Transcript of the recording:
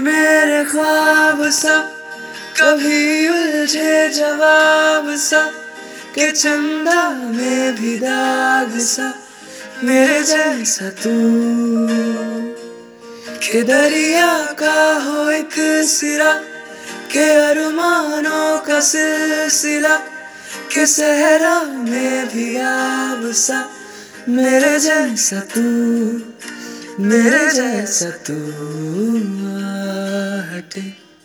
मेरे ख्वाब सा, कभी उलझे जवाब सा, के चंदा में भी दाग सा, मेरे जैसा तू। के दरिया का हो एक सिरा, के अरमानों का सिलसिला, के सहरा में भी आब सा, मेरे जैसा तू, मेरे जैसा तू। day.